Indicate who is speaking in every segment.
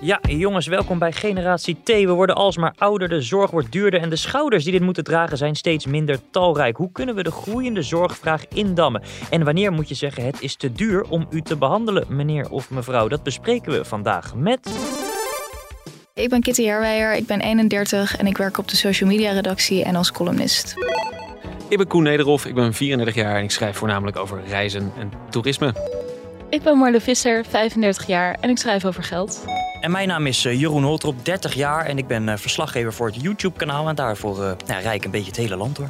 Speaker 1: Ja, jongens, welkom bij Generatie T. We worden alsmaar ouder, de zorg wordt duurder en de schouders die dit moeten dragen zijn steeds minder talrijk. Hoe kunnen we de groeiende zorgvraag indammen? En wanneer moet je zeggen het is te duur om u te behandelen, meneer of mevrouw? Dat bespreken we vandaag met...
Speaker 2: Ik ben Kitty Herwijer, ik ben 31 en ik werk op de social media redactie en als columnist.
Speaker 3: Ik ben Koen Nederhof, ik ben 34 jaar en ik schrijf voornamelijk over reizen en toerisme.
Speaker 2: Ik ben Marle Visser, 35 jaar en ik schrijf over geld.
Speaker 1: En mijn naam is eh, Jeroen Holtrop, 30 jaar en ik ben eh, verslaggever voor het YouTube-kanaal. En daarvoor uh, nou, rijk een beetje het hele land door.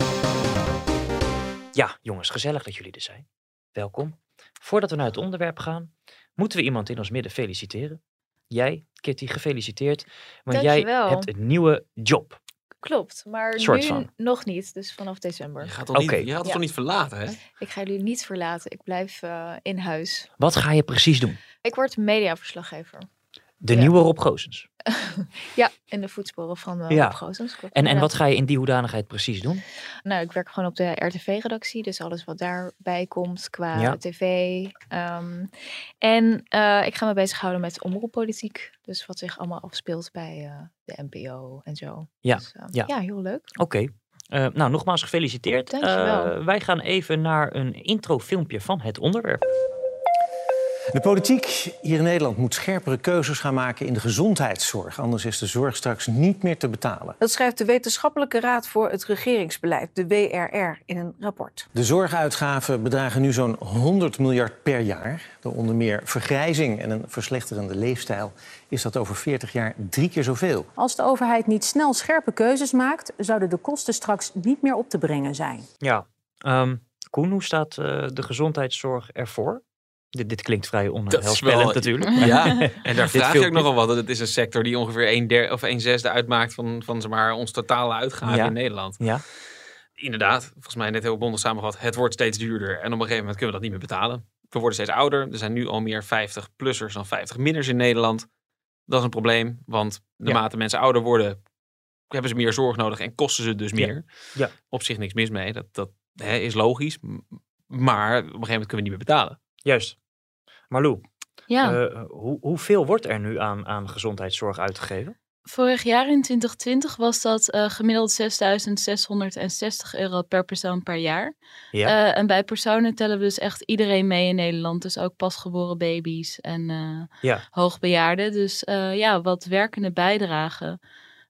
Speaker 1: Ja, jongens, gezellig dat jullie er zijn. Welkom. Voordat we naar het onderwerp gaan, moeten we iemand in ons midden feliciteren. Jij, Kitty, gefeliciteerd. Want jij hebt een nieuwe job.
Speaker 2: Klopt, maar
Speaker 1: Soort
Speaker 2: nu
Speaker 1: van.
Speaker 2: nog niet, dus vanaf december.
Speaker 3: Je gaat toch
Speaker 1: Oké.
Speaker 3: niet, je gaat
Speaker 2: Ja.
Speaker 3: toch niet verlaten, hè?
Speaker 2: Ik ga jullie niet verlaten, ik blijf eh, in huis.
Speaker 1: Wat ga je precies doen?
Speaker 2: Ik word mediaverslaggever.
Speaker 1: De
Speaker 2: Ja.
Speaker 1: nieuwe Rob Goosens.
Speaker 2: Ja, in de voetsporen van uh,
Speaker 1: Ja.
Speaker 2: Rob. Klopt,
Speaker 1: En, en wat ga je in die hoedanigheid precies doen?
Speaker 2: Nou, ik werk gewoon op de RTV-redactie, dus alles wat daarbij komt qua tv. ehm, en eh, ik ga me bezighouden met omroeppolitiek, dus wat zich allemaal afspeelt bij eh, de NPO en zo.
Speaker 1: Ja,
Speaker 2: Dus, eh,
Speaker 1: ja.
Speaker 2: ja, heel leuk.
Speaker 1: Oké. Eh, nou, nogmaals gefeliciteerd.
Speaker 2: Dankjewel.
Speaker 1: Eh, wij gaan even naar een introfilmpje van het onderwerp.
Speaker 4: De politiek hier in Nederland moet scherpere keuzes gaan maken in de gezondheidszorg. Anders is de zorg straks niet meer te betalen.
Speaker 5: Dat schrijft de Wetenschappelijke Raad voor het Regeringsbeleid, de WRR, in een rapport.
Speaker 4: De zorguitgaven bedragen nu zo'n 100 miljard per jaar. Door onder meer vergrijzing en een verslechterende leefstijl is dat over 40 jaar drie keer zoveel.
Speaker 6: Als de overheid niet snel scherpe keuzes maakt, zouden de kosten straks niet meer op te brengen zijn.
Speaker 1: Ja. Ehm, Koen, hoe staat eh, de gezondheidszorg ervoor? Dit, dit klinkt vrij onheilspellend natuurlijk.
Speaker 3: Ja, en daar vraag je ook nogal wat. Het is een sector die ongeveer een, der, of een zesde uitmaakt van, van zeg maar, ons totale uitgaven
Speaker 1: Ja.
Speaker 3: in Nederland.
Speaker 1: Ja,
Speaker 3: Inderdaad, volgens mij net heel bondig samengevat. Het wordt steeds duurder en op een gegeven moment kunnen we dat niet meer betalen. We worden steeds ouder. Er zijn nu al meer 50-plussers dan 50-minners in Nederland. Dat is een probleem, want naarmate mensen ouder worden, hebben ze meer zorg nodig en kosten ze dus
Speaker 1: Ja.
Speaker 3: meer.
Speaker 1: Ja.
Speaker 3: Op zich niks mis mee, dat, dat hè, is logisch. Maar op een gegeven moment kunnen we niet meer betalen.
Speaker 1: Juist. Marlou,
Speaker 2: Ja,
Speaker 1: eh, hoe, hoeveel wordt er nu aan, aan gezondheidszorg uitgegeven?
Speaker 2: vorig jaar in 2020 was dat eh, gemiddeld 6.660 euro per persoon per jaar.
Speaker 1: Ja.
Speaker 2: Eh, en bij personen tellen we dus echt iedereen mee in Nederland. Dus ook pasgeboren baby's en
Speaker 1: ja.
Speaker 2: hoogbejaarden. Dus ja, wat werkende bijdragen,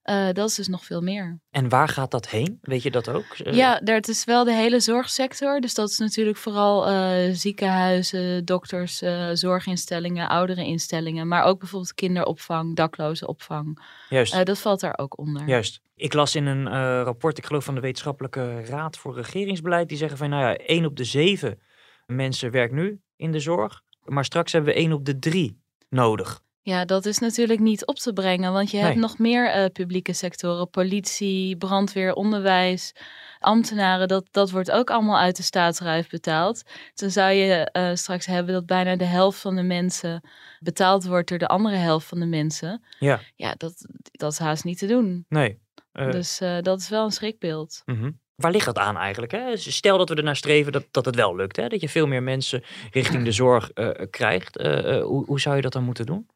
Speaker 2: eh, dat is dus nog veel meer.
Speaker 1: En waar gaat dat heen? Weet je dat ook? Eh,
Speaker 2: ja, dat is wel de hele zorgsector. Dus dat is natuurlijk vooral eh, ziekenhuizen, dokters, zorginstellingen, oudereninstellingen. Maar ook bijvoorbeeld kinderopvang, daklozenopvang.
Speaker 1: Juist.
Speaker 2: Eh, dat valt daar ook onder.
Speaker 1: Juist. Ik las in een rapport, ik geloof van de Wetenschappelijke Raad voor Regeringsbeleid, die zeggen van nou ja, één op de zeven mensen werkt nu in de zorg, maar straks hebben we één op de drie nodig.
Speaker 2: Ja, dat is natuurlijk niet op te brengen, want je hebt nog meer eh, publieke sectoren, politie, brandweer, onderwijs, ambtenaren. Dat, dat wordt ook allemaal uit de staatsruif betaald. Dan zou je eh, straks hebben dat bijna de helft van de mensen betaald wordt door de andere helft van de mensen.
Speaker 1: Ja.
Speaker 2: Ja, dat, dat is haast niet te doen.
Speaker 1: Nee. Eh,
Speaker 2: dus dat is wel een schrikbeeld.
Speaker 1: mhm. Waar ligt dat aan eigenlijk? Hè? Stel dat we ernaar streven dat, dat het wel lukt, hè? dat je veel meer mensen richting de zorg eh, krijgt. Eh, eh, hoe, hoe zou je dat dan moeten doen?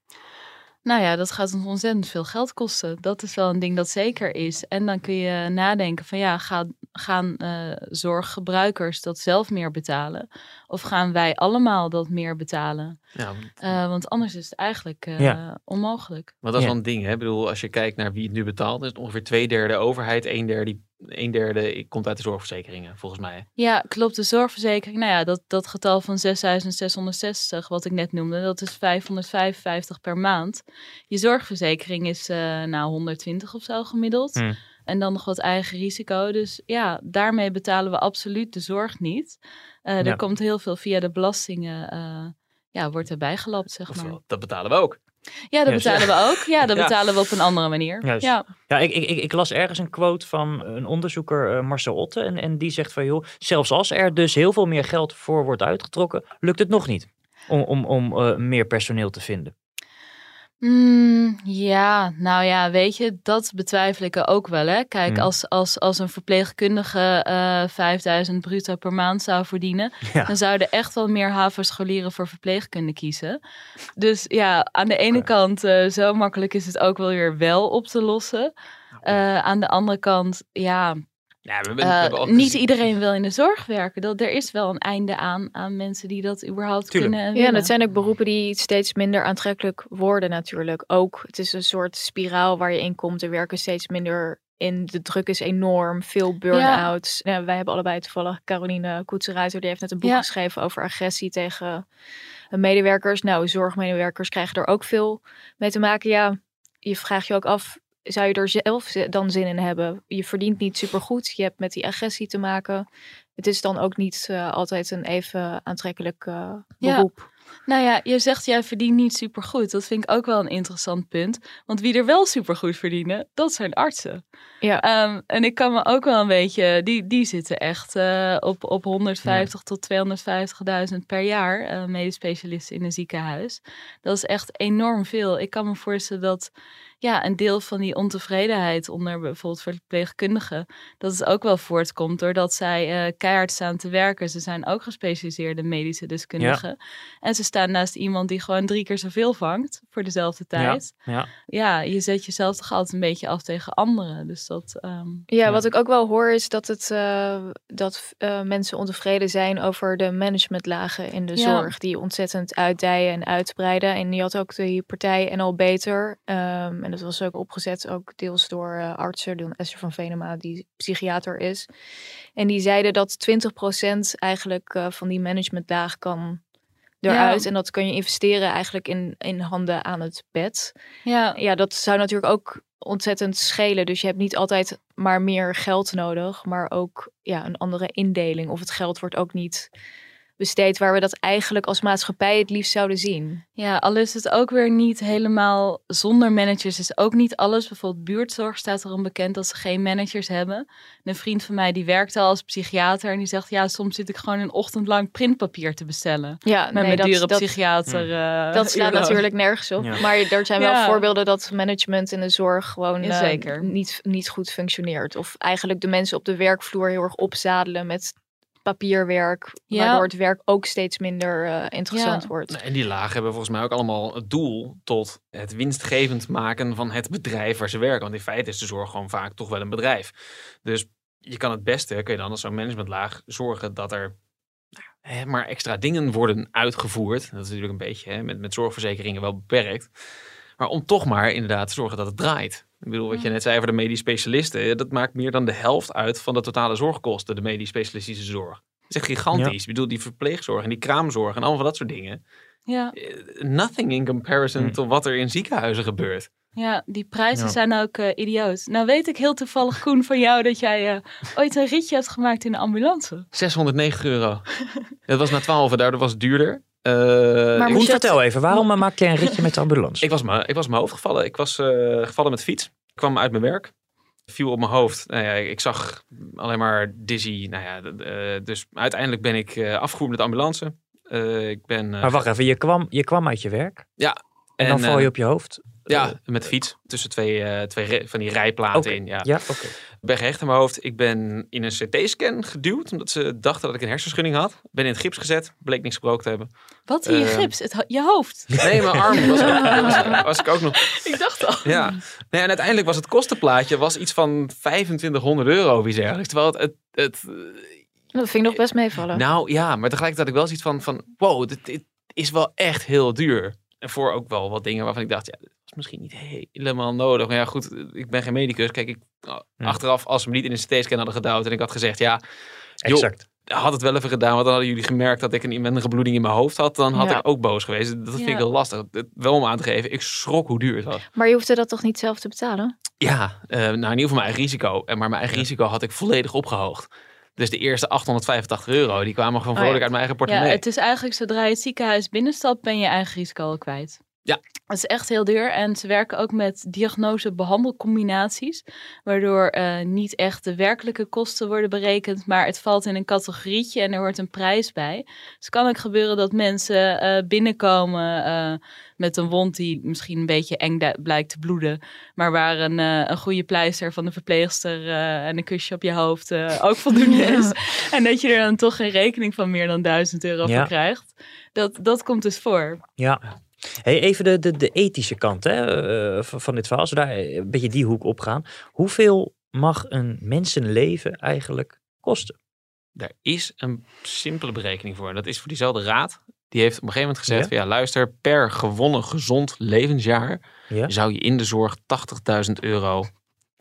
Speaker 2: Nou ja, dat gaat ons ontzettend veel geld kosten. Dat is wel een ding dat zeker is. En dan kun je nadenken van ja, gaan, gaan zorggebruikers dat zelf meer betalen? Of gaan wij allemaal dat meer betalen?
Speaker 3: Ja,
Speaker 2: Eh, want anders is het eigenlijk eh,
Speaker 1: Ja.
Speaker 2: onmogelijk.
Speaker 3: Want dat is
Speaker 1: Ja.
Speaker 3: wel een ding. Hè? Ik bedoel, als je kijkt naar wie het nu betaalt, is het ongeveer twee derde overheid, een derde, een derde komt uit de zorgverzekeringen, volgens mij.
Speaker 2: Ja, klopt. De zorgverzekering, nou ja, dat, dat getal van 6.660, wat ik net noemde, dat is 555 per maand. Je zorgverzekering is eh nou 120 of zo gemiddeld.
Speaker 1: Hmm.
Speaker 2: En dan nog wat eigen risico. Dus ja, daarmee betalen we absoluut de zorg niet. Eh,
Speaker 1: Ja.
Speaker 2: Er komt heel veel via de belastingen. Ja, wordt erbij gelapt, zeg maar.
Speaker 3: Dat betalen we ook.
Speaker 2: Ja, dat
Speaker 1: Juist.
Speaker 2: betalen we ook. Ja, dat
Speaker 3: Ja.
Speaker 2: betalen we op een andere manier. Ja.
Speaker 1: Ja, ik, ik, ik, ik las ergens een quote van een onderzoeker, eh, Marcel Otte. En, en die zegt van, joh, zelfs als er dus heel veel meer geld voor wordt uitgetrokken, lukt het nog niet om, om, om eh, meer personeel te vinden.
Speaker 2: Mm, ja, nou ja, weet je, dat betwijfel ik ook wel. Hè? Kijk,
Speaker 1: Hmm.
Speaker 2: als, als, als een verpleegkundige eh 5000 bruto per maand zou verdienen,
Speaker 1: Ja.
Speaker 2: dan zouden echt wel meer havenscholieren voor verpleegkunde kiezen. Dus ja, aan de ene kant, eh, zo makkelijk is het ook wel weer wel op te lossen. Eh, aan de andere kant, ja,
Speaker 3: Ja, we hebben, we
Speaker 2: eh,
Speaker 3: hebben
Speaker 2: niet iedereen wil in de zorg werken. Dat, er is wel een einde aan, aan mensen die dat überhaupt
Speaker 1: Tuurlijk.
Speaker 2: kunnen en
Speaker 7: Ja, dat zijn ook beroepen die steeds minder aantrekkelijk worden natuurlijk. Ook, het is een soort spiraal waar je in komt. Er werken steeds minder in. De druk is enorm. Veel burn-outs. Ja, wij hebben allebei toevallig Caroline Koetsenruiter. Die heeft net een boek
Speaker 2: Ja.
Speaker 7: geschreven over agressie tegen medewerkers. Nou, zorgmedewerkers krijgen er ook veel mee te maken. Ja, je vraagt je ook af... Zou je er zelf dan zin in hebben? Je verdient niet supergoed. Je hebt met die agressie te maken. Het is dan ook niet eh, altijd een even aantrekkelijk
Speaker 2: Ja.
Speaker 7: beroep.
Speaker 2: Nou ja, je zegt jij verdient niet supergoed. Dat vind ik ook wel een interessant punt. Want wie er wel supergoed verdienen, dat zijn artsen.
Speaker 7: Ja.
Speaker 2: Ehm, en ik kan me ook wel een beetje, die, die zitten echt eh, op, op 150 tot 250.000 per jaar, eh medisch specialisten in een ziekenhuis. Dat is echt enorm veel. Ik kan me voorstellen dat ja, een deel van die ontevredenheid onder bijvoorbeeld verpleegkundigen, dat het ook wel voortkomt doordat zij eh, keihard staan te werken. Ze zijn ook gespecialiseerde medische deskundigen. En ze staan naast iemand die gewoon drie keer zoveel vangt voor dezelfde tijd.
Speaker 1: Ja.
Speaker 2: Ja, je zet jezelf toch altijd een beetje af tegen anderen. Dus dat. ehm,
Speaker 7: Ja,
Speaker 1: Ja.
Speaker 7: wat ik ook wel hoor is dat, het, eh, dat eh, mensen ontevreden zijn over de managementlagen in de
Speaker 2: Ja.
Speaker 7: zorg. Die ontzettend uitdijen en uitbreiden. En je had ook die partij NL Beter. ehm, en dat was ook opgezet ook deels door eh, artsen. Door Esther van Venema, die psychiater is. En die zeiden dat 20% eigenlijk eh, van die managementlaag kan eruit.
Speaker 2: Ja.
Speaker 7: En dat kun je investeren eigenlijk in, in handen aan het bed
Speaker 2: ja,
Speaker 7: ja, dat zou natuurlijk ook ontzettend schelen. Dus je hebt niet altijd maar meer geld nodig, maar ook ja, een andere indeling. Of het geld wordt ook niet besteed waar we dat eigenlijk als maatschappij het liefst zouden zien.
Speaker 2: ja, al is het ook weer niet helemaal zonder managers. Is ook niet alles. Bijvoorbeeld buurtzorg staat erom bekend dat ze geen managers hebben. En een vriend van mij die werkte al als psychiater. En die zegt, ja, soms zit ik gewoon een ochtend lang printpapier te bestellen.
Speaker 7: Ja,
Speaker 2: Met
Speaker 7: nee,
Speaker 2: mijn
Speaker 7: dat,
Speaker 2: dure
Speaker 7: dat,
Speaker 2: psychiater. eh,
Speaker 7: dat slaat natuurlijk nergens op.
Speaker 1: Ja.
Speaker 7: Maar er zijn wel
Speaker 2: Ja.
Speaker 7: voorbeelden dat management in de zorg gewoon
Speaker 2: Ja,
Speaker 7: eh,
Speaker 2: zeker.
Speaker 7: niet, niet goed functioneert. Of eigenlijk de mensen op de werkvloer heel erg opzadelen met papierwerk.
Speaker 2: Ja.
Speaker 7: Waardoor het werk ook steeds minder eh, interessant
Speaker 2: Ja.
Speaker 7: wordt.
Speaker 3: En die lagen hebben volgens mij ook allemaal het doel tot het winstgevend maken van het bedrijf waar ze werken. Want in feite is de zorg gewoon vaak toch wel een bedrijf. Dus je kan het beste, kun je dan als zo'n managementlaag zorgen dat er nou, hè, maar extra dingen worden uitgevoerd. Dat is natuurlijk een beetje hè, met, met zorgverzekeringen wel beperkt. Maar om toch maar inderdaad te zorgen dat het draait. Ik bedoel, wat je net zei over de medisch specialisten. Dat maakt meer dan de helft uit van de totale zorgkosten, de medisch specialistische zorg. Dat is echt gigantisch. Ik bedoel, die verpleegzorg en die kraamzorg en allemaal van dat soort dingen.
Speaker 2: Ja,
Speaker 3: Eh, Nothing in comparison
Speaker 1: Hmm.
Speaker 3: tot wat er in ziekenhuizen gebeurt.
Speaker 2: ja, die prijzen
Speaker 1: Ja.
Speaker 2: zijn ook eh, idioot. Nou weet ik heel toevallig, Koen, van jou dat jij eh, ooit een ritje hebt gemaakt in de ambulance.
Speaker 3: 690 euro. dat was na 12, daardoor was het duurder. Eh,
Speaker 7: Maar
Speaker 3: ik,
Speaker 7: moet
Speaker 1: Koen, vertel even, waarom eh, maak jij een ritje met de ambulance?
Speaker 3: ik, was me, ik was mijn hoofd gevallen. Ik was eh, gevallen met fiets. Ik kwam uit mijn werk. Viel op mijn hoofd. Nou ja, ik zag alleen maar dizzy. Nou ja, eh, dus uiteindelijk ben ik eh afgevoerd met de ambulance. Eh, ik ben... eh,
Speaker 1: maar wacht even, je kwam, je kwam uit je werk en, dan
Speaker 3: en,
Speaker 1: val je
Speaker 3: eh,
Speaker 1: op je hoofd.
Speaker 3: Ja,
Speaker 1: Eh,
Speaker 3: met de fiets. Tussen twee, eh, twee van die rijplaten in. Ja.
Speaker 1: ja, oké.
Speaker 3: Ben gehecht aan mijn hoofd. Ik ben in een CT-scan geduwd. Omdat ze dachten dat ik een hersenschudding had. Ben in het gips gezet. Bleek niks gebroken te hebben.
Speaker 2: Wat in je gips? Het, ho- je hoofd.
Speaker 3: Nee, mijn arm was, was, was ik ook nog.
Speaker 2: Ik dacht al.
Speaker 3: Ja. Nee, en uiteindelijk was het kostenplaatje was iets van 2500 euro of iets dergelijks. Terwijl het... het, het
Speaker 7: Dat vind ik nog best meevallen.
Speaker 3: nou ja, maar tegelijkertijd had ik wel zoiets van... van wow, dit, dit is wel echt heel duur. En voor ook wel wat dingen waarvan ik dacht... Ja, misschien niet helemaal nodig. Maar ja, goed, ik ben geen medicus. Kijk, ik, achteraf, als ze me niet in een CT-scan hadden gedouwd... en ik had gezegd, ja, joh,
Speaker 1: Exact.
Speaker 3: had het wel even gedaan, want dan hadden jullie gemerkt dat ik een inwendige bloeding in mijn hoofd had, dan had
Speaker 7: Ja.
Speaker 3: ik ook boos geweest. Dat vind
Speaker 2: Ja.
Speaker 3: ik heel lastig. Het- Wel om aan te geven, ik schrok hoe duur het was.
Speaker 7: Maar je hoefde dat toch niet zelf te betalen?
Speaker 3: Ja, eh, nou in ieder geval mijn eigen risico. En maar mijn eigen risico had ik volledig opgehoogd. Dus de eerste 885 euro, die kwamen gewoon
Speaker 2: Oh ja.
Speaker 3: vrolijk uit mijn eigen
Speaker 2: Ja,
Speaker 3: portemonnee.
Speaker 2: het is eigenlijk zodra je het ziekenhuis binnenstapt, ben je je eigen risico al kwijt.
Speaker 3: Ja.
Speaker 2: Het is echt heel duur en ze werken ook met diagnose-behandelcombinaties, waardoor eh, niet echt de werkelijke kosten worden berekend, maar het valt in een categorietje en er hoort een prijs bij. Dus het kan ook gebeuren dat mensen eh, binnenkomen eh, met een wond die misschien een beetje eng blijkt te bloeden, maar waar een, een goede pleister van de verpleegster en een kusje op je hoofd ook voldoende is. En dat je er dan toch geen rekening van meer dan 1000 euro
Speaker 1: Ja.
Speaker 2: voor krijgt. Dat, dat komt dus voor.
Speaker 1: Ja. Hey, even de, de, de ethische kant hè, eh, van, dit verhaal. Als we daar een beetje die hoek op gaan. Hoeveel mag een mensenleven eigenlijk kosten?
Speaker 3: Daar is een simpele berekening voor. Dat is voor diezelfde raad. Die heeft op een gegeven moment gezegd:
Speaker 1: Ja?
Speaker 3: van, ja, luister, per gewonnen gezond levensjaar
Speaker 1: Ja?
Speaker 3: zou je in de zorg 80.000 euro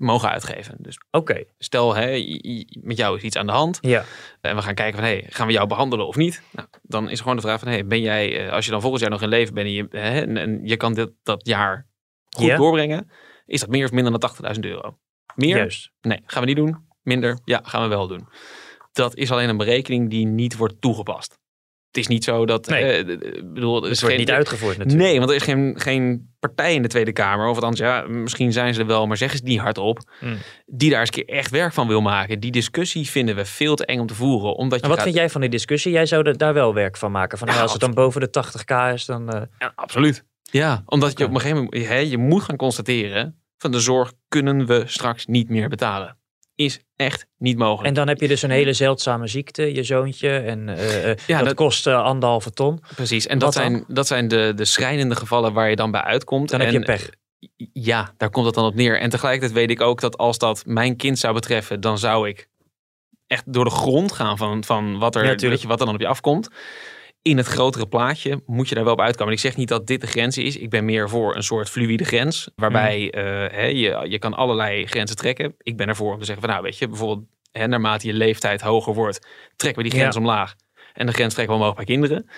Speaker 3: mogen uitgeven. Dus
Speaker 1: Oké,
Speaker 3: stel, hè, met jou is iets aan de hand.
Speaker 1: ja.
Speaker 3: En we gaan kijken van, hey, gaan we jou behandelen of niet? Nou, dan is gewoon de vraag van, hey, ben jij, eh, als je dan volgend jaar nog in leven bent en je, hè, en, en je kan dit, dat jaar goed
Speaker 1: Ja.
Speaker 3: doorbrengen, is dat meer of minder dan 80.000 euro? Meer?
Speaker 1: Juist.
Speaker 3: Nee, gaan we niet doen. Minder? Ja, gaan we wel doen. Dat is alleen een berekening die niet wordt toegepast. Het is niet zo dat,
Speaker 1: Nee.
Speaker 3: eh, bedoel, er
Speaker 1: Het
Speaker 3: is
Speaker 1: wordt
Speaker 3: geen,
Speaker 1: niet uitgevoerd natuurlijk.
Speaker 3: Nee, want er is geen, geen partij in de Tweede Kamer, of althans, ja, misschien zijn ze er wel, maar zeggen ze het niet hardop,
Speaker 1: Hmm.
Speaker 3: die daar eens een keer echt werk van wil maken. Die discussie vinden we veel te eng om te voeren, omdat je
Speaker 1: En wat
Speaker 3: gaat-
Speaker 1: vind jij van die discussie? Jij zou er daar wel werk van maken. Van, nou,
Speaker 3: Ja,
Speaker 1: als het dan boven de 80k is, dan... eh,
Speaker 3: Ja, absoluut. Ja, omdat je op een gegeven moment, hè, je moet gaan constateren, van de zorg kunnen we straks niet meer betalen. Is echt niet mogelijk.
Speaker 1: En dan heb je dus een hele zeldzame ziekte, je zoontje. En eh, eh,
Speaker 3: Ja,
Speaker 1: dat,
Speaker 3: dat-
Speaker 1: kost eh, anderhalve ton.
Speaker 3: Precies, en
Speaker 1: Wat
Speaker 3: dat
Speaker 1: dan?
Speaker 3: zijn, dat zijn de, de schrijnende gevallen waar je dan bij uitkomt.
Speaker 1: Dan heb
Speaker 3: en,
Speaker 1: je pech.
Speaker 3: Ja, daar komt het dan op neer. En tegelijkertijd weet ik ook dat als dat mijn kind zou betreffen, dan zou ik echt door de grond gaan van, van wat, er,
Speaker 1: Ja, tuurlijk.
Speaker 3: weet je, wat er dan op je afkomt. In het grotere plaatje moet je daar wel op uitkomen. En ik zeg niet dat dit de grens is. Ik ben meer voor een soort fluïde grens. Waarbij
Speaker 1: Hmm.
Speaker 3: eh, je, je kan allerlei grenzen trekken. Ik ben ervoor om te zeggen van nou weet je, bijvoorbeeld naarmate je leeftijd hoger wordt, trekken we die grens
Speaker 1: Ja.
Speaker 3: omlaag. En de grens trekken we omhoog bij kinderen.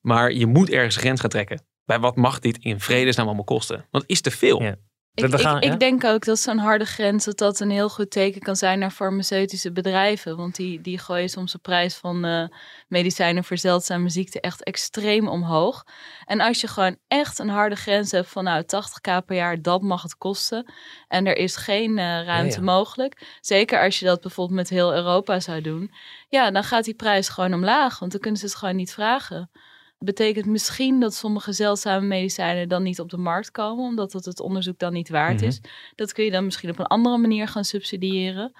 Speaker 3: Maar je moet ergens een grens gaan trekken. Bij wat mag dit in vredesnaam allemaal kosten? Want het is te veel.
Speaker 1: Ja.
Speaker 2: Ik,
Speaker 1: We- we gaan-
Speaker 2: ik,
Speaker 1: ja?
Speaker 2: ik denk ook dat zo'n harde grens dat dat een heel goed teken kan zijn naar farmaceutische bedrijven. Want die, die gooien soms de prijs van eh, medicijnen voor zeldzame ziekten echt extreem omhoog. En als je gewoon echt een harde grens hebt van nou 80k per jaar, dat mag het kosten. En er is geen eh, ruimte
Speaker 1: Ja, ja.
Speaker 2: mogelijk. Zeker als je dat bijvoorbeeld met heel Europa zou doen. Ja, dan gaat die prijs gewoon omlaag. Want dan kunnen ze het gewoon niet vragen betekent misschien dat sommige zeldzame medicijnen dan niet op de markt komen, omdat het het onderzoek dan niet waard
Speaker 1: Mhm.
Speaker 2: is. Dat kun je dan misschien op een andere manier gaan subsidiëren.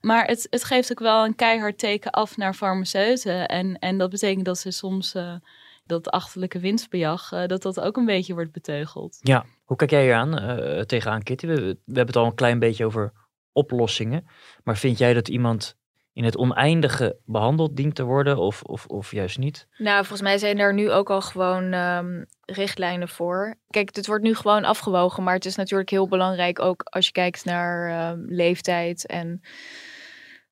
Speaker 2: Maar het, het geeft ook wel een keihard teken af naar farmaceuten. En, en dat betekent dat ze soms eh, dat achterlijke winstbejag, eh, dat dat ook een beetje wordt beteugeld.
Speaker 1: Ja, hoe kijk jij hier aan eh, tegenaan, Kitty? We, we hebben het al een klein beetje over oplossingen. Maar vind jij dat iemand in het oneindige behandeld dient te worden of, of, of juist niet?
Speaker 7: Nou, volgens mij zijn er nu ook al gewoon ehm, richtlijnen voor. Kijk, het wordt nu gewoon afgewogen, maar het is natuurlijk heel belangrijk ook als je kijkt naar ehm, leeftijd en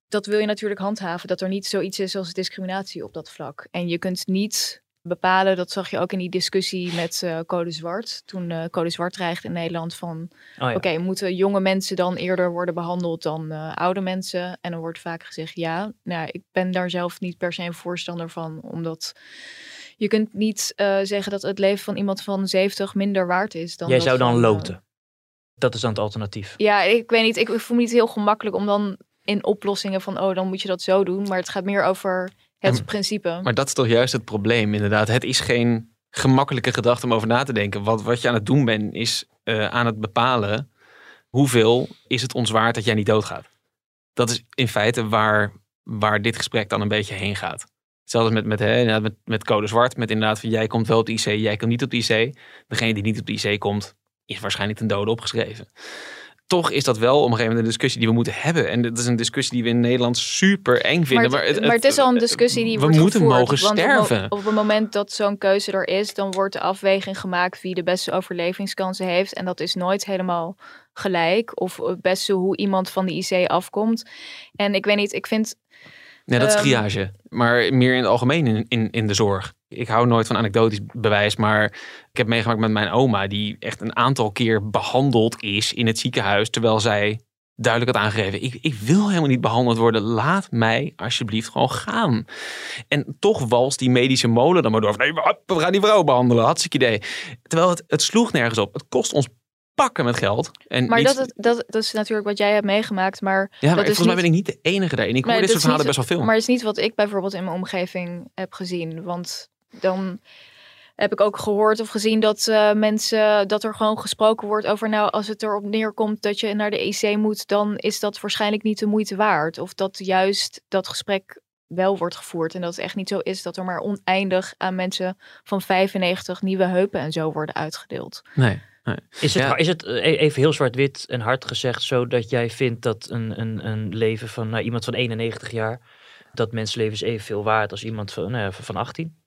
Speaker 7: dat wil je natuurlijk handhaven, dat er niet zoiets is als discriminatie op dat vlak. En je kunt niet bepalen, dat zag je ook in die discussie met eh, Code Zwart, toen eh, Code Zwart dreigde in Nederland van
Speaker 1: Oh ja.
Speaker 7: Oké, moeten jonge mensen dan eerder worden behandeld dan eh, oude mensen? En dan wordt vaak gezegd ja. Nou, ik ben daar zelf niet per se een voorstander van, omdat je kunt niet zeggen dat het leven van iemand van 70 minder waard is dan.
Speaker 1: Jij zou dan
Speaker 7: van,
Speaker 1: loten. Dat is dan het alternatief.
Speaker 7: ja, ik weet niet. Ik voel me niet heel gemakkelijk om dan in oplossingen van, oh, dan moet je dat zo doen. Maar het gaat meer over het
Speaker 3: En-
Speaker 7: principe.
Speaker 3: Maar dat is toch juist het probleem, inderdaad. Het is geen gemakkelijke gedachte om over na te denken. Wat, wat je aan het doen bent, is eh, aan het bepalen hoeveel is het ons waard dat jij niet doodgaat. Dat is in feite waar, waar dit gesprek dan een beetje heen gaat. Hetzelfde met, met, hè, met, met code zwart. Met inderdaad van jij komt wel op de IC, jij komt niet op de IC. Degene die niet op de IC komt, is waarschijnlijk ten dode opgeschreven. Toch is dat wel op een gegeven moment een discussie die we moeten hebben. En dat is een discussie die we in Nederland super eng vinden.
Speaker 7: Maar het, maar het is al een discussie die
Speaker 3: we
Speaker 7: wordt
Speaker 3: moeten
Speaker 7: gevoerd,
Speaker 3: mogen
Speaker 7: op
Speaker 3: sterven.
Speaker 7: Op, het moment dat zo'n keuze er is, dan wordt de afweging gemaakt wie de beste overlevingskansen heeft. En dat is nooit helemaal gelijk. Of het beste hoe iemand van de IC afkomt. En ik weet niet, ik vind
Speaker 3: Nee, dat is
Speaker 7: Ehm,
Speaker 3: triage. Maar meer in het algemeen in, in, in de zorg. Ik hou nooit van anekdotisch bewijs, maar ik heb meegemaakt met mijn oma, die echt een aantal keer behandeld is in het ziekenhuis, terwijl zij duidelijk had aangegeven. Ik, ik wil helemaal niet behandeld worden. Laat mij alsjeblieft gewoon gaan. En toch walst die medische molen dan maar door. van, Nee, we gaan die vrouw behandelen. Hartstikke idee. Terwijl het, het sloeg nergens op. Het kost ons pakken met geld. En
Speaker 7: Maar dat, dat, dat is natuurlijk wat jij hebt meegemaakt. Maar
Speaker 3: ja, maar
Speaker 7: dat is
Speaker 3: volgens mij
Speaker 7: niet-
Speaker 3: ben ik niet de enige daarin. Ik hoor
Speaker 7: Nee,
Speaker 3: dit soort verhalen
Speaker 7: niet-
Speaker 3: best wel veel.
Speaker 7: Maar het is niet wat ik bijvoorbeeld in mijn omgeving heb gezien. Want dan heb ik ook gehoord of gezien dat eh, mensen dat er gewoon gesproken wordt over nou als het erop neerkomt dat je naar de EC moet, dan is dat waarschijnlijk niet de moeite waard. Of dat juist dat gesprek wel wordt gevoerd en dat het echt niet zo is dat er maar oneindig aan mensen van 95 nieuwe heupen en zo worden uitgedeeld.
Speaker 3: Nee.
Speaker 1: Is het,
Speaker 3: Ja.
Speaker 1: is het eh, even heel zwart-wit en hard gezegd zo dat jij vindt dat een, een, een leven van nou, iemand van 91 jaar, dat mensenleven is evenveel waard als iemand van, nou van 18?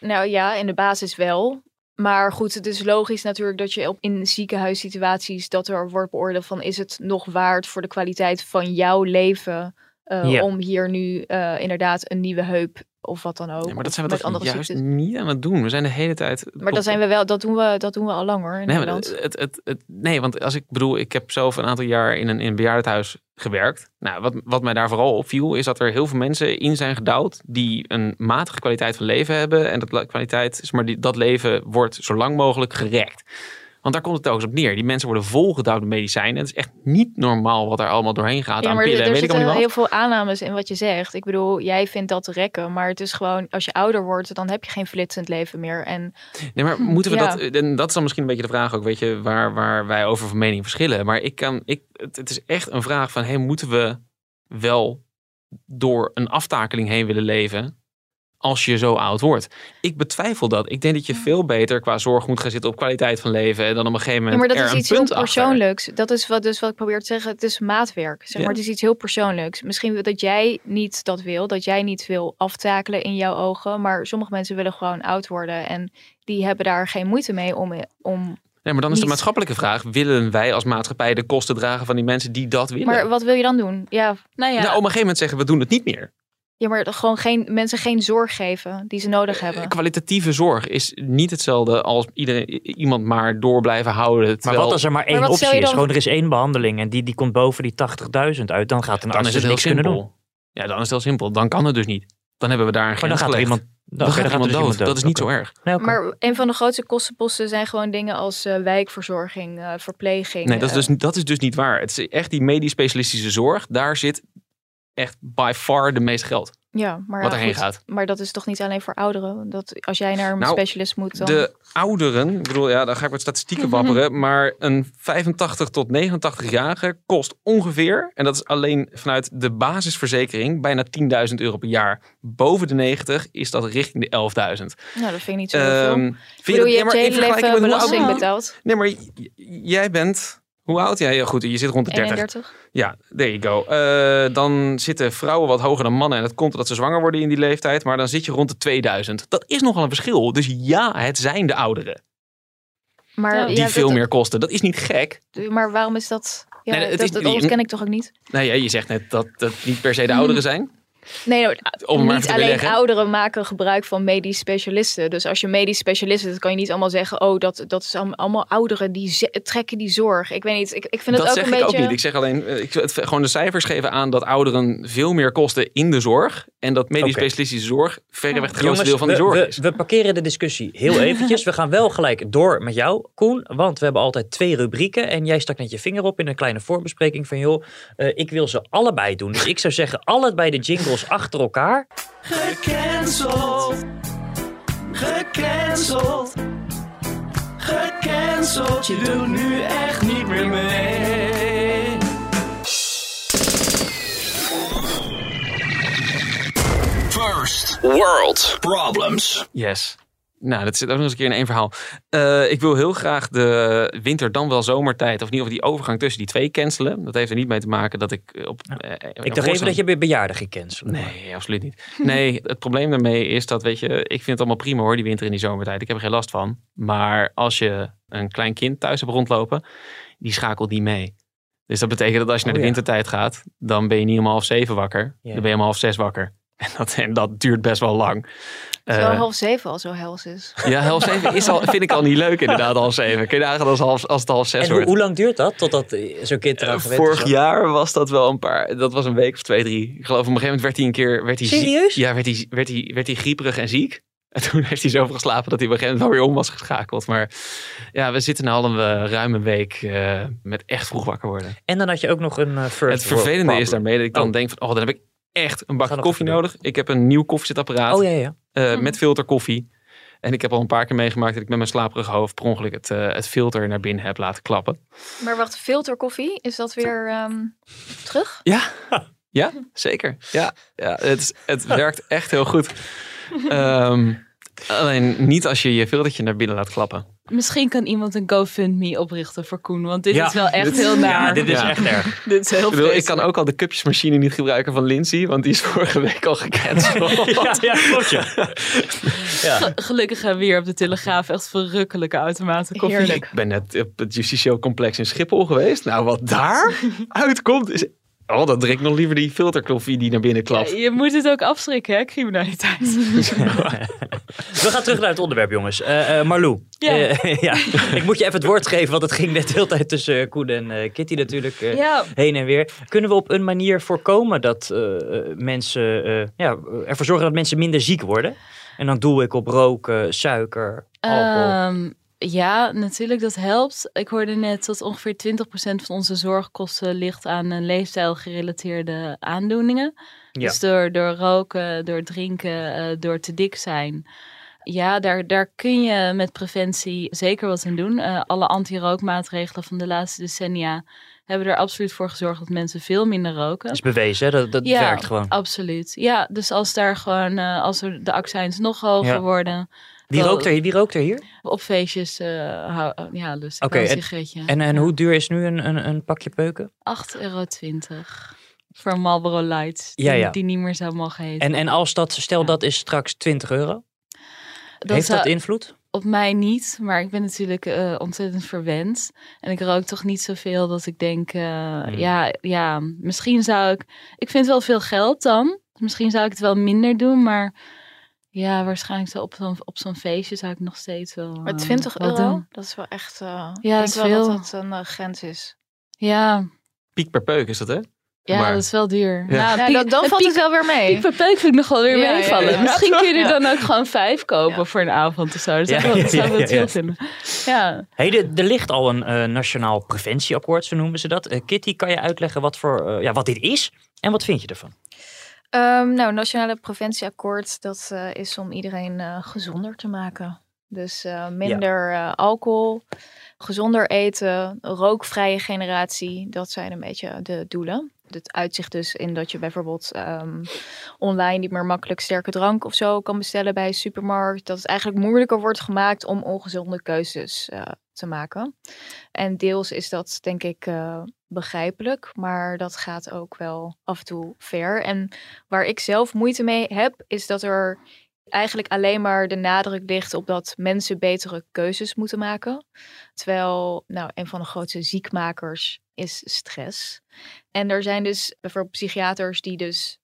Speaker 7: Nou ja, in de basis wel. Maar goed, het is logisch natuurlijk dat je op, in ziekenhuissituaties dat er wordt beoordeeld van is het nog waard voor de kwaliteit van jouw leven eh,
Speaker 1: Ja.
Speaker 7: om hier nu eh, inderdaad een nieuwe heup of wat dan ook.
Speaker 3: Ja, maar dat zijn we toch juist
Speaker 7: ziektes.
Speaker 3: niet aan het doen. We zijn de hele tijd...
Speaker 7: Maar dat zijn we wel, dat doen we, dat doen we al lang hoor in
Speaker 3: Nee, het, het, het, nee, want als ik bedoel, ik heb zelf een aantal jaar in een, in een bejaardenhuis gewerkt. Nou, wat, wat mij daar vooral opviel, is dat er heel veel mensen in zijn gedouwd die een matige kwaliteit van leven hebben. En dat kwaliteit, maar, die, dat leven wordt zo lang mogelijk gerekt. Want daar komt het telkens op neer. Die mensen worden volgedouwd met medicijnen. Het is echt niet normaal wat er allemaal doorheen gaat
Speaker 7: Ja,
Speaker 3: aan
Speaker 7: maar
Speaker 3: pillen.
Speaker 7: er
Speaker 3: weet ik
Speaker 7: zitten heel
Speaker 3: wat.
Speaker 7: veel aannames in wat je zegt. Ik bedoel, jij vindt dat te rekken, maar het is gewoon, als je ouder wordt, dan heb je geen flitsend leven meer. En
Speaker 3: Nee, maar moeten we
Speaker 7: Ja.
Speaker 3: dat... En dat is dan misschien een beetje de vraag ook, weet je, waar, waar wij over van mening verschillen. Maar ik kan, ik, het, het is echt een vraag van, hey, moeten we wel door een aftakeling heen willen leven als je zo oud wordt? Ik betwijfel dat. Ik denk dat je veel beter qua zorg moet gaan zitten op kwaliteit van leven en dan op een gegeven
Speaker 7: Ja,
Speaker 3: moment
Speaker 7: maar dat
Speaker 3: er
Speaker 7: is iets heel
Speaker 3: achter.
Speaker 7: persoonlijks. Dat is wat, dus wat ik probeer te zeggen. Het is maatwerk. Zeg
Speaker 3: Ja.
Speaker 7: maar, het is iets heel persoonlijks. Misschien dat jij niet dat wil. Dat jij niet wil aftakelen in jouw ogen. Maar sommige mensen willen gewoon oud worden. En die hebben daar geen moeite mee om... om
Speaker 3: Nee, maar dan is de maatschappelijke vraag, willen wij als maatschappij de kosten dragen van die mensen die dat willen?
Speaker 7: maar wat wil je dan doen? Ja,
Speaker 2: Nou ja,
Speaker 3: Nou, op een gegeven moment zeggen we doen het niet meer.
Speaker 7: Ja maar gewoon geen, mensen geen zorg geven die ze nodig hebben.
Speaker 3: Kwalitatieve zorg is niet hetzelfde als iedereen, iemand maar door blijven houden.
Speaker 1: Maar wat als er maar één optie is? Gewoon er is één behandeling en die, die komt boven die 80.000 uit. Dan gaat een
Speaker 3: dan
Speaker 1: arts
Speaker 3: is het
Speaker 1: dus niks kunnen doen.
Speaker 3: simpel. Ja, dan is het heel simpel. Dan kan het dus niet. Dan hebben we daar een
Speaker 1: Maar dan
Speaker 3: grens
Speaker 1: gaat er iemand,
Speaker 3: Dan,
Speaker 1: dan,
Speaker 3: gaat er iemand
Speaker 1: dus
Speaker 3: dood. Dat is niet zo erg.
Speaker 1: Nee.
Speaker 7: Maar een van de grootste kostenposten zijn gewoon dingen als eh, wijkverzorging, eh, verpleging.
Speaker 3: Nee, dat is,
Speaker 7: eh,
Speaker 3: dus, dat is dus niet waar. Het is echt die medisch specialistische zorg. Daar zit echt by far de meeste geld
Speaker 7: ja, maar
Speaker 3: wat erheen
Speaker 7: goed.
Speaker 3: gaat.
Speaker 7: Maar dat is toch niet alleen voor ouderen? Dat als jij naar een
Speaker 3: Nou,
Speaker 7: specialist moet, dan...
Speaker 3: De ouderen, ik bedoel, ja, daar ga ik wat statistieken wapperen. Maar een 85 tot 89-jarige kost ongeveer, en dat is alleen vanuit de basisverzekering, bijna 10.000 euro per jaar. Boven de 90 is dat richting de 11.000.
Speaker 7: Nou, dat vind ik niet zo heel veel. Ik
Speaker 3: vind
Speaker 7: bedoel, je hebt je hele leven belasting betaald.
Speaker 3: Nee, maar jij bent, hoe oud? Ja, ja, goed, je zit rond de 30.
Speaker 7: 31.
Speaker 3: Ja, there you go. Eh, dan zitten vrouwen wat hoger dan mannen. En dat komt omdat ze zwanger worden in die leeftijd. Maar dan zit je rond de 2000. Dat is nogal een verschil. Dus ja, het zijn de ouderen
Speaker 7: Maar,
Speaker 2: ja,
Speaker 3: die
Speaker 7: dat-
Speaker 3: veel meer kosten. Dat is niet gek.
Speaker 7: maar waarom is dat... Ja,
Speaker 3: Nee,
Speaker 7: dat,
Speaker 3: is-
Speaker 7: dat, dat ken ik toch ook niet?
Speaker 3: Nee, ja, je zegt net dat het niet per se de ouderen zijn.
Speaker 7: Nee, nou,
Speaker 3: Om
Speaker 7: niet alleen
Speaker 3: beleggen.
Speaker 7: ouderen maken gebruik van medisch specialisten. Dus als je medisch specialist bent, kan je niet allemaal zeggen... oh, dat, dat is allemaal- ouderen die trekken die zorg. Ik weet niet, ik, ik vind
Speaker 3: Dat
Speaker 7: het
Speaker 3: zeg
Speaker 7: ook een
Speaker 3: ik
Speaker 7: beetje...
Speaker 3: ook niet. Ik zeg alleen, eh, ik, het, gewoon de cijfers geven aan dat ouderen veel meer kosten in de zorg. En dat medisch specialistische zorg verreweg het grootste deel van die
Speaker 1: we,
Speaker 3: zorg
Speaker 1: we,
Speaker 3: is.
Speaker 1: we parkeren de discussie heel eventjes. we gaan wel gelijk door met jou, Koen. Want we hebben altijd twee rubrieken. En jij stak net je vinger op in een kleine voorbespreking van... joh, eh, ik wil ze allebei doen. Dus ik zou zeggen, allebei de jingles achter elkaar.
Speaker 8: Gecanceld. Gecanceld. Gecanceld. Je doet nu echt niet meer mee. First World Problems.
Speaker 3: Yes. Nou, dat zit ook nog eens een keer in één verhaal. Eh, ik wil heel graag de winter dan wel zomertijd, of in ieder geval die overgang tussen die twee cancelen. Dat heeft er niet mee te maken dat ik eh, op. eh,
Speaker 1: Ik dacht even dat je bij bejaarden ging cancelen.
Speaker 3: Nee, absoluut niet. Nee, het probleem daarmee is dat, weet je, ik vind het allemaal prima hoor, die winter en die zomertijd. Ik heb er geen last van. Maar als je een klein kind thuis hebt rondlopen, die schakelt die mee. Dus dat betekent dat als je naar
Speaker 1: Oh,
Speaker 3: de
Speaker 1: ja.
Speaker 3: wintertijd gaat, dan ben je niet om half zeven wakker.
Speaker 1: Ja.
Speaker 3: Dan ben je om half zes wakker. En dat, en dat duurt best wel lang.
Speaker 7: Terwijl
Speaker 3: Eh,
Speaker 7: half zeven al zo hels is.
Speaker 3: ja, half zeven is al, vind ik al niet leuk inderdaad, half zeven. Kun je nagaan als, half, als het half zes
Speaker 1: En hoe,
Speaker 3: wordt.
Speaker 1: hoe lang duurt dat totdat zo'n kind eraan
Speaker 3: Eh,
Speaker 1: gewend is?
Speaker 3: vorig jaar was dat wel een paar. Dat was een week of twee, drie. Ik geloof op een gegeven moment werd hij een keer. Werd hij ziek-
Speaker 1: Serieus?
Speaker 3: Ja, werd hij, werd, hij, werd hij grieperig en ziek. En toen heeft hij zoveel geslapen dat hij op een gegeven moment wel weer om was geschakeld. Maar ja, we zitten nu al een eh, ruime week eh, met echt vroeg wakker worden.
Speaker 1: En dan had je ook nog een first
Speaker 3: Het vervelende is daarmee dat ik dan
Speaker 1: Oh.
Speaker 3: denk van, oh, dan heb ik echt een
Speaker 1: nog
Speaker 3: koffie nodig. Ik heb een nieuw koffiezetapparaat
Speaker 1: Oh ja, ja.
Speaker 3: eh,
Speaker 7: Hm.
Speaker 3: met filterkoffie. En ik heb al een paar keer meegemaakt dat ik met mijn slaperig hoofd per ongeluk het, eh, het filter naar binnen heb laten klappen.
Speaker 7: Maar wacht, filterkoffie, is dat weer ehm, terug?
Speaker 3: Ja, ja zeker. Ja, ja het, is- het werkt echt heel goed. Ehm, alleen niet als je je filtertje naar binnen laat klappen.
Speaker 2: Misschien kan iemand een GoFundMe oprichten voor Koen. Want dit
Speaker 1: Ja,
Speaker 2: is wel echt
Speaker 3: dit-
Speaker 2: heel naar.
Speaker 1: Ja, dit is
Speaker 3: Ja.
Speaker 1: echt erg.
Speaker 2: Dit is heel
Speaker 3: Ik, bedoel, ik kan ook al de cupjesmachine niet gebruiken van Lindsay, want die is vorige week al gecanceld.
Speaker 1: ja, ja, klopt ja. ja.
Speaker 2: Gelukkig hebben we hier op de Telegraaf echt verrukkelijke automaten koffie.
Speaker 7: Heerlijk.
Speaker 3: Ik ben net op het Justitieel Complex in Schiphol geweest. Nou, wat daar uitkomt is... Oh, dan drink ik nog liever die filterkoffie die naar binnen
Speaker 2: Ja,
Speaker 3: klapt.
Speaker 2: je moet het ook afschrikken, hè, criminaliteit.
Speaker 1: We gaan terug naar het onderwerp, jongens. Eh eh, Marlou.
Speaker 2: Ja.
Speaker 1: Eh, ja. Ik moet je even het woord geven, want het ging net de hele tijd tussen Koen en eh, Kitty natuurlijk eh,
Speaker 2: ja,
Speaker 1: heen en weer. Kunnen we op een manier voorkomen dat mensen, eh, ja, ervoor zorgen dat mensen minder ziek worden? En dan doe ik op roken, suiker, alcohol.
Speaker 2: Ehm, ja, natuurlijk, dat helpt. Ik hoorde net dat ongeveer 20% van onze zorgkosten ligt aan leefstijlgerelateerde aandoeningen.
Speaker 1: Ja.
Speaker 2: Dus door, door roken, door drinken, eh, door te dik zijn. Ja, daar, daar kun je met preventie zeker wat aan doen. Eh, alle anti-rookmaatregelen van de laatste decennia hebben er absoluut voor gezorgd dat mensen veel minder roken.
Speaker 1: Dat is bewezen, hè? dat, dat
Speaker 2: Ja,
Speaker 1: werkt gewoon.
Speaker 2: Absoluut. Ja, dus als daar gewoon, eh, als er de accijns nog hoger
Speaker 1: Ja.
Speaker 2: worden,
Speaker 1: Wie rookt er, wie rookt er hier?
Speaker 2: op feestjes, eh hou, ja, wel een
Speaker 1: en-
Speaker 2: sigaretje.
Speaker 1: En, en
Speaker 2: Ja.
Speaker 1: hoe duur is nu een, een, een pakje peuken?
Speaker 2: 8,20 euro voor Marlboro Light, die,
Speaker 1: Ja, ja.
Speaker 2: die niet meer zou mogen heten.
Speaker 1: En, en als dat, stel dat is straks 20 euro,
Speaker 2: dat
Speaker 1: heeft dat invloed?
Speaker 2: Op mij niet, maar ik ben natuurlijk eh, ontzettend verwend. En ik rook toch niet zoveel dat ik denk, eh,
Speaker 1: Hmm.
Speaker 2: ja, ja, misschien zou ik... Ik vind wel veel geld dan. Misschien zou ik het wel minder doen, maar... Ja, waarschijnlijk zo op zo'n op zo'n feestje zou ik nog steeds wel.
Speaker 7: Maar
Speaker 2: eh,
Speaker 7: 20
Speaker 2: wel
Speaker 7: euro,
Speaker 2: doen.
Speaker 7: dat is wel echt... eh
Speaker 2: Ja,
Speaker 7: ik denk
Speaker 2: dat is
Speaker 7: wel
Speaker 2: veel.
Speaker 7: dat dat een eh, grens is.
Speaker 2: Ja,
Speaker 3: Piek per peuk is dat, hè?
Speaker 2: ja
Speaker 3: Maar-
Speaker 2: dat is wel duur.
Speaker 3: Ja.
Speaker 2: Nou,
Speaker 7: Ja,
Speaker 2: piek-
Speaker 7: dan, dan valt
Speaker 2: piek-
Speaker 7: het wel weer mee.
Speaker 2: Piek per peuk vind ik nog wel weer
Speaker 7: Ja, ja,
Speaker 2: meevallen.
Speaker 7: ja.
Speaker 2: Misschien kun je er
Speaker 7: Ja.
Speaker 2: dan ook gewoon vijf kopen
Speaker 7: Ja.
Speaker 2: voor een avond of zo. Dat zou
Speaker 1: Ja,
Speaker 2: ik wel- dat chill vinden. Ja.
Speaker 1: Hey, de- er ligt al een eh, nationaal preventieakkoord, zo noemen ze dat. Eh, Kitty, kan je uitleggen wat, voor, eh, ja, wat dit is en wat vind je ervan?
Speaker 7: Ehm, nou, Nationale Preventieakkoord, dat eh, is om iedereen eh, gezonder te maken. Dus eh, minder alcohol, gezonder eten, rookvrije generatie. Dat zijn een beetje de doelen. Het uitzicht dus in dat je bijvoorbeeld ehm, online niet meer makkelijk sterke drank of zo kan bestellen bij een supermarkt. Dat het eigenlijk moeilijker wordt gemaakt om ongezonde keuzes te maken. En deels is dat denk ik begrijpelijk, maar dat gaat ook wel af en toe ver. En waar ik zelf moeite mee heb, is dat er eigenlijk alleen maar de nadruk ligt op dat mensen betere keuzes moeten maken. Terwijl, nou, een van de grootste ziekmakers is stress. En er zijn dus bijvoorbeeld psychiaters die dus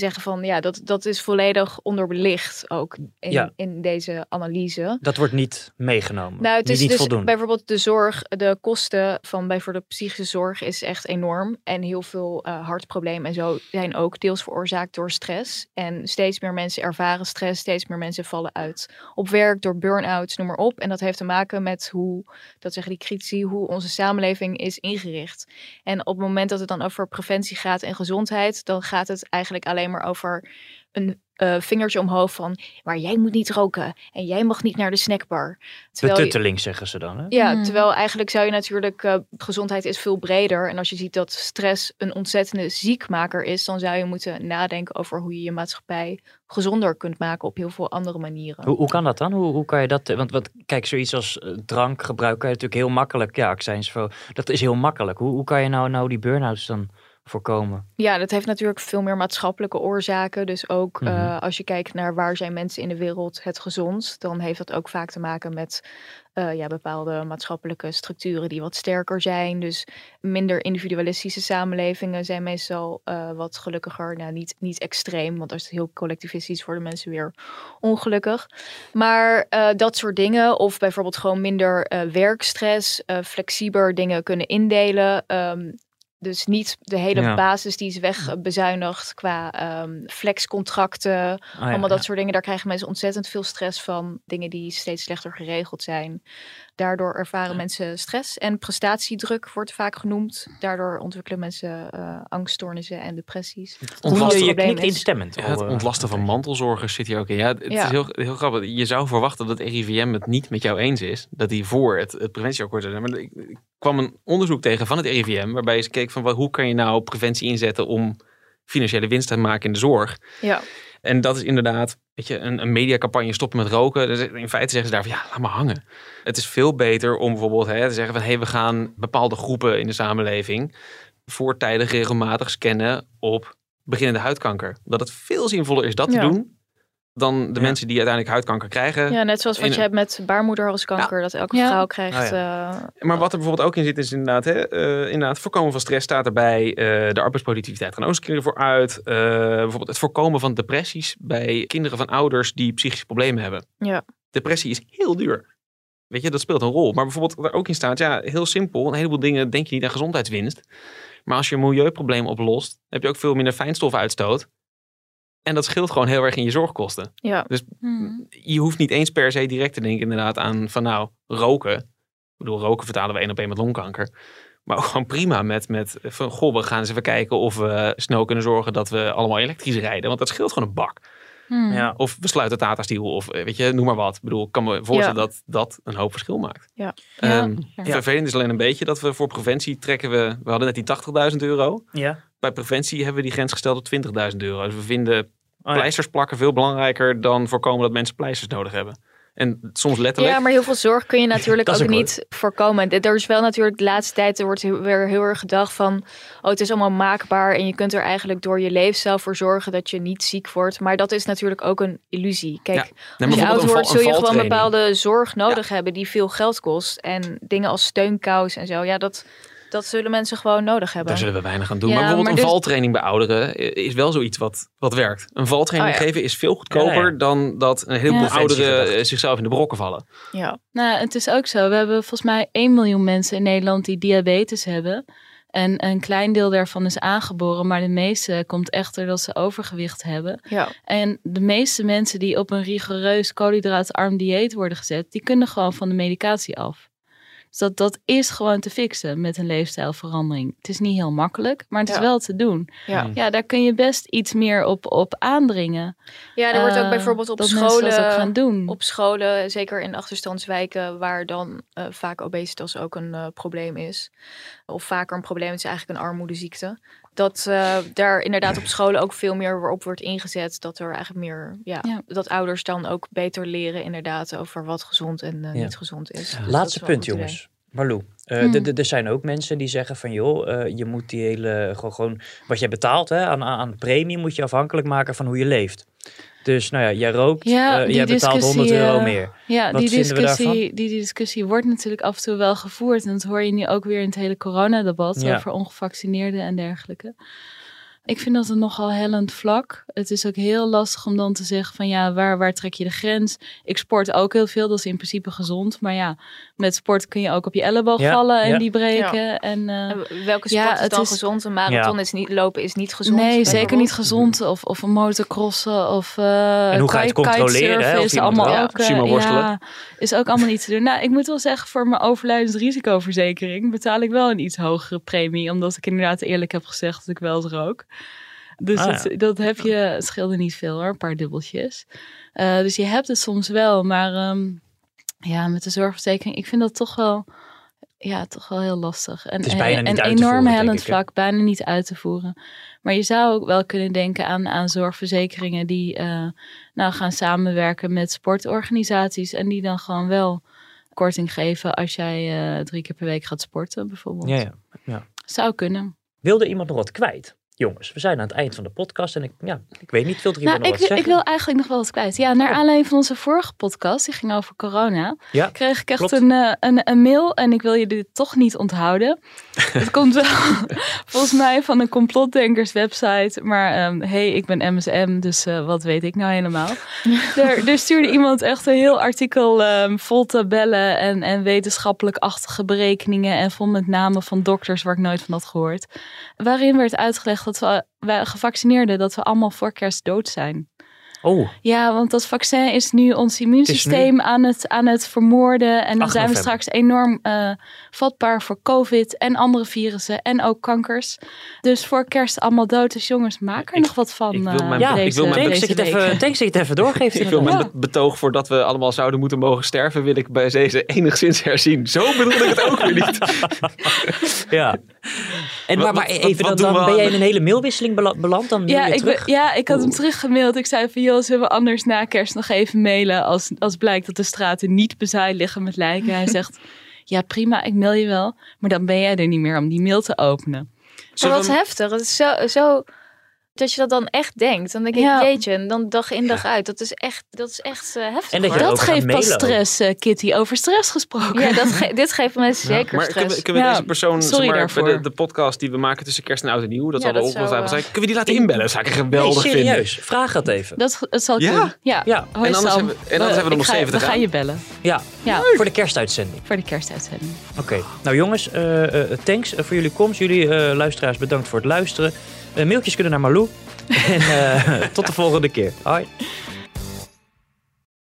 Speaker 7: zeggen van, ja, dat, dat is volledig onderbelicht ook in,
Speaker 1: Ja.
Speaker 7: in deze analyse.
Speaker 1: Dat wordt niet meegenomen.
Speaker 7: Nou, het is
Speaker 1: niet
Speaker 7: dus
Speaker 1: voldoende.
Speaker 7: bijvoorbeeld de zorg, de kosten van bijvoorbeeld psychische zorg is echt enorm. En heel veel eh, hartproblemen en zo zijn ook deels veroorzaakt door stress. En steeds meer mensen ervaren stress, steeds meer mensen vallen uit op werk door burn-outs, noem maar op. En dat heeft te maken met hoe, dat zeggen die critici, hoe onze samenleving is ingericht. En op het moment dat het dan over preventie gaat en gezondheid, dan gaat het eigenlijk alleen maar over een eh, vingertje omhoog van, maar jij moet niet roken en jij mag niet naar de snackbar. Terwijl je-
Speaker 1: Betutteling zeggen ze dan. Hè?
Speaker 7: ja,
Speaker 2: Mm.
Speaker 7: terwijl eigenlijk zou je natuurlijk, eh, gezondheid is veel breder. En als je ziet dat stress een ontzettende ziekmaker is, dan zou je moeten nadenken over hoe je je maatschappij gezonder kunt maken op heel veel andere manieren.
Speaker 1: Hoe, hoe kan dat dan? Hoe, hoe kan je dat? Want wat, kijk, zoiets als eh, drankgebruik kan je natuurlijk heel makkelijk. Ja, accijns, voor- dat is heel makkelijk. Hoe, hoe kan je nou, nou die burn-outs dan voorkomen?
Speaker 7: Ja, dat heeft natuurlijk veel meer maatschappelijke oorzaken. Dus ook
Speaker 1: Mhm.
Speaker 7: eh, als je kijkt naar waar zijn mensen in de wereld het gezondst, dan heeft dat ook vaak te maken met eh, ja, bepaalde maatschappelijke structuren die wat sterker zijn. Dus minder individualistische samenlevingen zijn meestal eh, wat gelukkiger. Nou, niet, niet extreem, want als het heel collectivistisch worden mensen weer ongelukkig. Maar dat soort dingen, of bijvoorbeeld gewoon minder werkstress, flexibeler dingen kunnen indelen. ehm, dus niet de hele
Speaker 1: Ja.
Speaker 7: basis die is wegbezuinigd qua ehm, flexcontracten.
Speaker 1: Ah, ja,
Speaker 7: allemaal dat
Speaker 1: ja.
Speaker 7: soort dingen. Daar krijgen mensen ontzettend veel stress van. Dingen die steeds slechter geregeld zijn. Daardoor ervaren mensen stress. En prestatiedruk wordt vaak genoemd. Daardoor ontwikkelen mensen eh, angststoornissen en depressies. Het
Speaker 1: je, knikt
Speaker 7: is.
Speaker 1: instemmend.
Speaker 3: Ja, het
Speaker 1: eh,
Speaker 3: ontlasten van mantelzorgers zit hier ook in. Ja, het
Speaker 7: Ja.
Speaker 3: is heel, heel grappig. Je zou verwachten dat RIVM het niet met jou eens is. Dat die voor het, het preventieakkoord zijn. Maar ik, ik kwam een onderzoek tegen van het RIVM. Waarbij ze keek van wat, hoe kan je nou preventie inzetten om financiële winst te maken in de zorg.
Speaker 7: Ja.
Speaker 3: En dat is inderdaad, weet je, een, een mediacampagne stoppen met roken. Dus in feite zeggen ze daar van ja, laat maar hangen. Het is veel beter om bijvoorbeeld hè, te zeggen van hé, hey, we gaan bepaalde groepen in de samenleving voortijdig regelmatig scannen op beginnende huidkanker. Dat het veel zinvoller is dat
Speaker 7: Ja.
Speaker 3: te doen dan de
Speaker 1: Ja.
Speaker 3: mensen die uiteindelijk huidkanker krijgen.
Speaker 7: ja, net zoals wat
Speaker 3: In
Speaker 7: je hebt met baarmoederhalskanker. Dat elke
Speaker 2: Ja.
Speaker 7: vrouw krijgt.
Speaker 1: Oh
Speaker 7: eh,
Speaker 3: Maar wat er bijvoorbeeld ook in zit, is inderdaad, hè, eh, inderdaad voorkomen van stress staat erbij. eh, de arbeidsproductiviteit gaan ook eens een keer voor uit. Eh, bijvoorbeeld het voorkomen van depressies bij kinderen van ouders die psychische problemen hebben.
Speaker 7: Ja.
Speaker 3: Depressie is heel duur. Weet je, dat speelt een rol. Maar bijvoorbeeld wat er ook in staat, ja, heel simpel. Een heleboel dingen denk je niet aan gezondheidswinst. Maar als je een milieuprobleem oplost, heb je ook veel minder fijnstofuitstoot. En dat scheelt gewoon heel erg in je zorgkosten.
Speaker 7: ja.
Speaker 2: Hmm.
Speaker 3: Je hoeft niet eens per se direct te denken inderdaad aan van nou, roken. Ik bedoel, roken vertalen we één op één met longkanker. Maar ook gewoon prima met, met van goh, we gaan eens even kijken of we snel kunnen zorgen dat we allemaal elektrisch rijden. Want dat scheelt gewoon een bak.
Speaker 2: Hmm.
Speaker 1: Ja.
Speaker 3: Of we sluiten Tata Steel of eh, weet je, noem maar wat. Ik bedoel, ik kan me voorstellen dat dat een hoop verschil maakt.
Speaker 7: Ja.
Speaker 3: Ehm,
Speaker 2: Ja.
Speaker 3: Vervelend is alleen een beetje dat we voor preventie trekken we, we hadden net die 80.000 euro.
Speaker 1: Ja.
Speaker 3: Bij preventie hebben we die grens gesteld op 20.000 euro. Dus we vinden
Speaker 1: Oh, ja.
Speaker 3: pleisters plakken veel belangrijker dan voorkomen dat mensen pleisters nodig hebben. En soms letterlijk.
Speaker 7: Ja, maar heel veel zorg kun je natuurlijk ook niet voorkomen. Er is wel natuurlijk de laatste tijd, er wordt heel- weer heel erg gedacht van, oh het is allemaal maakbaar en je kunt er eigenlijk door je leefstijl voor zorgen dat je niet ziek wordt. Maar dat is natuurlijk ook een illusie. Kijk,
Speaker 3: Nee, maar
Speaker 7: als je oud wordt zul je gewoon bepaalde zorg nodig hebben die veel geld kost. En dingen als steunkous en zo, ja dat, dat zullen mensen gewoon nodig hebben.
Speaker 3: Daar zullen we weinig aan doen.
Speaker 2: Ja,
Speaker 3: maar bijvoorbeeld
Speaker 2: maar
Speaker 3: een
Speaker 2: dus-
Speaker 3: valtraining bij ouderen is wel zoiets wat, wat werkt. Een valtraining
Speaker 7: Oh ja.
Speaker 3: geven is veel goedkoper
Speaker 1: Ja, ja.
Speaker 3: dan dat een heleboel
Speaker 2: Ja.
Speaker 3: ouderen eh, zichzelf in de brokken vallen.
Speaker 7: Ja.
Speaker 2: Nou, het is ook zo. We hebben volgens mij 1 miljoen mensen in Nederland die diabetes hebben. En een klein deel daarvan is aangeboren, maar de meeste komt echter dat ze overgewicht hebben.
Speaker 7: Ja.
Speaker 2: En de meeste mensen die op een rigoureus koolhydraatarm dieet worden gezet, die kunnen gewoon van de medicatie af. Dus dat, dat is gewoon te fixen met een leefstijlverandering. Het is niet heel makkelijk, maar het is wel te doen.
Speaker 7: Ja.
Speaker 2: Ja, daar kun je best iets meer op, op aandringen.
Speaker 7: ja, er wordt ook
Speaker 2: Eh,
Speaker 7: bijvoorbeeld op scholen
Speaker 2: dat ook gaan doen.
Speaker 7: op scholen, zeker in achterstandswijken, waar dan eh, vaak obesitas ook een eh, probleem is. Of vaker een probleem is eigenlijk een armoedeziekte. Dat eh, daar inderdaad op scholen ook veel meer op wordt ingezet. Dat er eigenlijk meer, ja,
Speaker 2: Ja.
Speaker 7: dat ouders dan ook beter leren inderdaad over wat gezond en eh,
Speaker 1: Ja.
Speaker 7: niet gezond is. Dus is
Speaker 1: Laatste punt,
Speaker 7: idee.
Speaker 1: jongens. Marlou, eh,
Speaker 2: Hmm.
Speaker 1: er zijn ook mensen die zeggen van joh, eh, je moet die hele gewoon, gewoon wat jij betaalt hè, aan, aan aan premie moet je afhankelijk maken van hoe je leeft. Dus nou ja, jij rookt,
Speaker 2: Ja,
Speaker 1: eh, jij betaalt
Speaker 2: discussie,
Speaker 1: 100 euro
Speaker 2: eh,
Speaker 1: meer.
Speaker 2: Ja,
Speaker 1: Wat
Speaker 2: die discussie, die discussie wordt natuurlijk af en toe wel gevoerd. En dat hoor je nu ook weer in het hele coronadebat
Speaker 1: Ja.
Speaker 2: over ongevaccineerden en dergelijke. Ik vind dat een nogal hellend vlak. Het is ook heel lastig om dan te zeggen van ja, waar, waar trek je de grens? Ik sport ook heel veel, dat is in principe gezond. Maar ja, met sport kun je ook op je elleboog
Speaker 1: Ja,
Speaker 2: vallen en
Speaker 1: ja.
Speaker 2: die breken. En, eh,
Speaker 7: En welke
Speaker 2: Ja,
Speaker 7: sport is dan
Speaker 2: is-
Speaker 7: gezond? Een marathon
Speaker 1: Ja.
Speaker 7: is niet lopen, is niet gezond.
Speaker 2: Nee, zeker niet gezond. Of, of een motocrossen of uh,
Speaker 1: En hoe ga je het controleren, hè, of
Speaker 2: is allemaal
Speaker 1: wel?
Speaker 2: ook, ja, is ook allemaal niet te doen. Nou, ik moet wel zeggen, voor mijn overlijdensrisicoverzekering betaal ik wel een iets hogere premie. Omdat ik inderdaad eerlijk heb gezegd dat ik wel eens rook. Dus
Speaker 1: Ah,
Speaker 2: dat, dat heb je, het scheelde niet veel hoor, een paar dubbeltjes. Eh, dus je hebt het soms wel, maar ehm, ja, met de zorgverzekering, ik vind dat toch wel, ja, toch wel heel lastig. En,
Speaker 1: Het is bijna
Speaker 2: en-
Speaker 1: niet
Speaker 2: een
Speaker 1: uit te
Speaker 2: enorm
Speaker 1: voeren,
Speaker 2: hellend vlak, bijna niet uit te voeren. Maar je zou ook wel kunnen denken aan, aan zorgverzekeringen die eh, nou, gaan samenwerken met sportorganisaties en die dan gewoon wel korting geven als jij eh, drie keer per week gaat sporten bijvoorbeeld.
Speaker 1: Ja, ja.
Speaker 2: Zou kunnen.
Speaker 1: Wilde iemand nog wat kwijt? Jongens, we zijn aan het eind van de podcast en ik, ja, ik weet niet, er iemand
Speaker 2: Nou,
Speaker 1: nog
Speaker 2: ik,
Speaker 1: wat
Speaker 2: ik wil eigenlijk nog wel wat kwijt. Ja, naar
Speaker 1: Oh.
Speaker 2: aanleiding van onze vorige podcast, die ging over corona,
Speaker 1: Ja,
Speaker 2: kreeg ik echt
Speaker 1: klopt.
Speaker 2: een, eh, een, een mail en ik wil je dit toch niet onthouden. Het komt wel volgens mij van een complotdenkers website, maar ehm, hey, ik ben MSM, dus eh, wat weet ik nou helemaal. er, er stuurde iemand echt een heel artikel ehm, vol tabellen en, en wetenschappelijk-achtige berekeningen en vol met namen van dokters waar ik nooit van had gehoord. Waarin werd uitgelegd dat we, gevaccineerden, dat we allemaal voor kerst dood zijn.
Speaker 1: Oh,
Speaker 2: Ja, want dat vaccin is nu ons immuunsysteem aan het, aan het vermoorden. En dan
Speaker 1: 8
Speaker 2: zijn we straks enorm eh, vatbaar voor COVID en andere virussen en ook kankers. Dus voor kerst allemaal dood. Dus jongens, maak er
Speaker 3: Ik-
Speaker 2: nog wat van.
Speaker 3: ik wil
Speaker 2: eh,
Speaker 3: mijn-
Speaker 1: ja,
Speaker 2: deze,
Speaker 3: ik wil mijn-
Speaker 2: deze week.
Speaker 1: even, dat je het even doorgeeft.
Speaker 3: Ik wil mijn be- betoog voordat we allemaal zouden moeten mogen sterven, wil ik bij deze enigszins herzien. Zo bedoel ik het ook weer niet.
Speaker 1: Ja. En maar, maar even,
Speaker 3: wat
Speaker 1: dan, dan ben jij in een hele mailwisseling bela- beland. Dan
Speaker 2: Ja ik, ben- ja, ik had hem teruggemaild. Ik zei van, joh, zullen we anders na kerst nog even mailen als, als blijkt dat de straten niet bezaaid liggen met lijken. Hij zegt, ja prima, ik mail je wel. Maar dan ben jij er niet meer om die mail te openen.
Speaker 7: Maar wat heftig. Het is zo, zo dat je dat dan echt denkt. Dan denk ik,
Speaker 2: Ja.
Speaker 7: jeetje, en dan dag in dag uit. Dat is echt, dat is echt eh, heftig.
Speaker 1: En dat
Speaker 2: geeft pas stress, eh, Kitty. Over stress gesproken.
Speaker 7: Ja, dat ge- dit geeft mensen
Speaker 3: Ja,
Speaker 7: zeker
Speaker 3: maar
Speaker 7: stress.
Speaker 3: kunnen we, kunnen we
Speaker 2: Ja,
Speaker 3: deze persoon,
Speaker 2: sorry
Speaker 3: zeg maar,
Speaker 2: daarvoor.
Speaker 3: bij de, de podcast die we maken tussen kerst en oud en nieuw, dat
Speaker 7: Ja,
Speaker 3: zal wel
Speaker 7: eh,
Speaker 3: zijn. Kunnen we die laten inbellen? Dat zou ik echt geweldig
Speaker 1: nee,
Speaker 3: vinden.
Speaker 1: serieus. Vraag dat even.
Speaker 2: Dat, dat zal ik
Speaker 3: Ja?
Speaker 2: doen. Ja.
Speaker 1: Ja.
Speaker 2: Hoi
Speaker 3: En anders hebben we- en anders hebben we er nog
Speaker 2: Ik ga-
Speaker 3: zeven te
Speaker 2: We gaan je bellen.
Speaker 1: Ja,
Speaker 2: Ja,
Speaker 1: voor de kerstuitzending.
Speaker 2: voor de kerstuitzending.
Speaker 1: Oké. Nou jongens, thanks voor jullie komst. Jullie luisteraars bedankt voor het luisteren. Eh, mailtjes kunnen naar Malou. en eh, tot de volgende keer. Hoi.